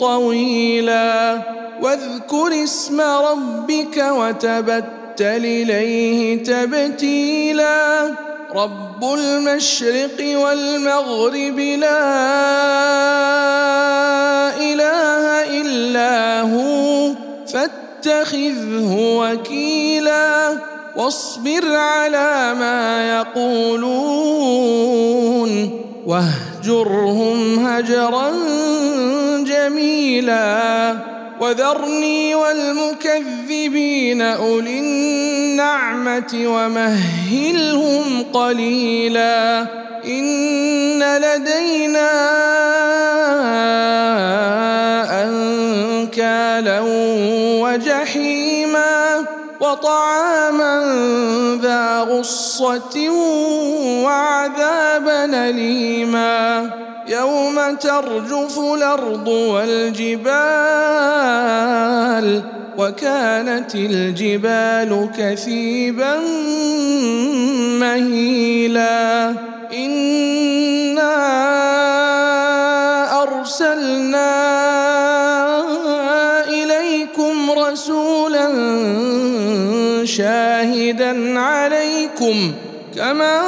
طويلا واذكر اسم ربك وتبتل إليه تبتيلا رب المشرق والمغرب لا إله إلا هو فاتخذه وكيلا واصبر على ما يقولون واهجرهم هجرا جميلا. وذرني والمكذبين أولي النعمة ومهلهم قليلا. إن لدينا أنكالا وجحيما وطعاما ذا غصة وعذابا أليما. يوم ترجف الأرض والجبال وكانت الجبال كثيبا مهيلا. إنا أرسلنا إليكم رسولا شاهدا عليكم كما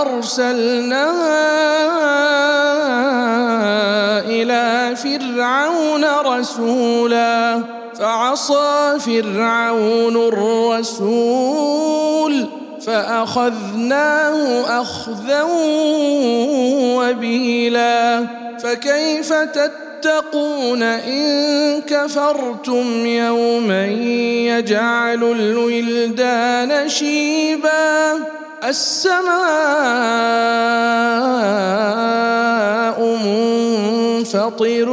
أرسلنا إلى فرعون رسولا فعصى فرعون الرسول فأخذناه أخذا وبيلا. فكيف تتقون إن كفرتم يوما يجعل الولدان شيبا. السماء منفطر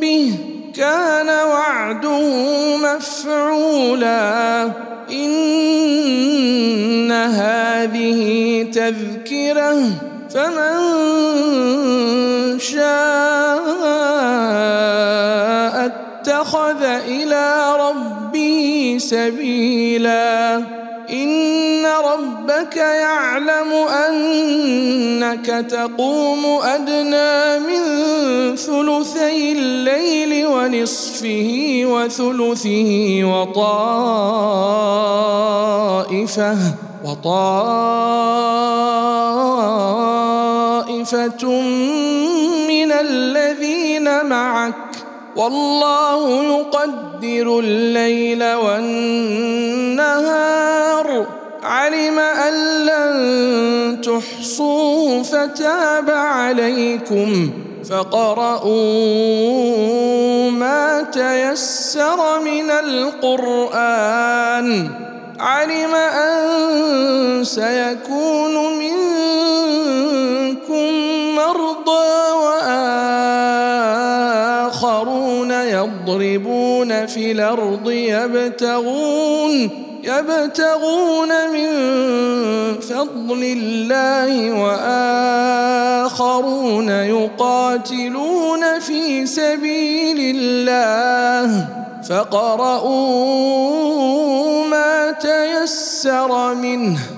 به كان وعده مفعولا. إن هذه تذكرة. فمن شاء اتخذ إلى ربه سبيلا. إن ربك يعلم أنك تقوم أدنى من ثلثي الليل ونصفه وثلثه وطائفة وطائفة من الذين معك والله يقدر الليل والنهار علم ان لن تحصوه فتاب عليكم فقرؤوا ما تيسر من القران علم ان سيكون منكم مرضى وآخرون يضربون في الأرض يبتغون يبتغون من فضل الله وآخرون يقاتلون في سبيل الله فقرؤوا ما تيسر منه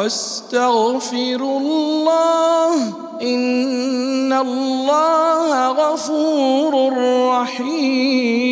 واستغفروا الله إن الله غفور رحيم.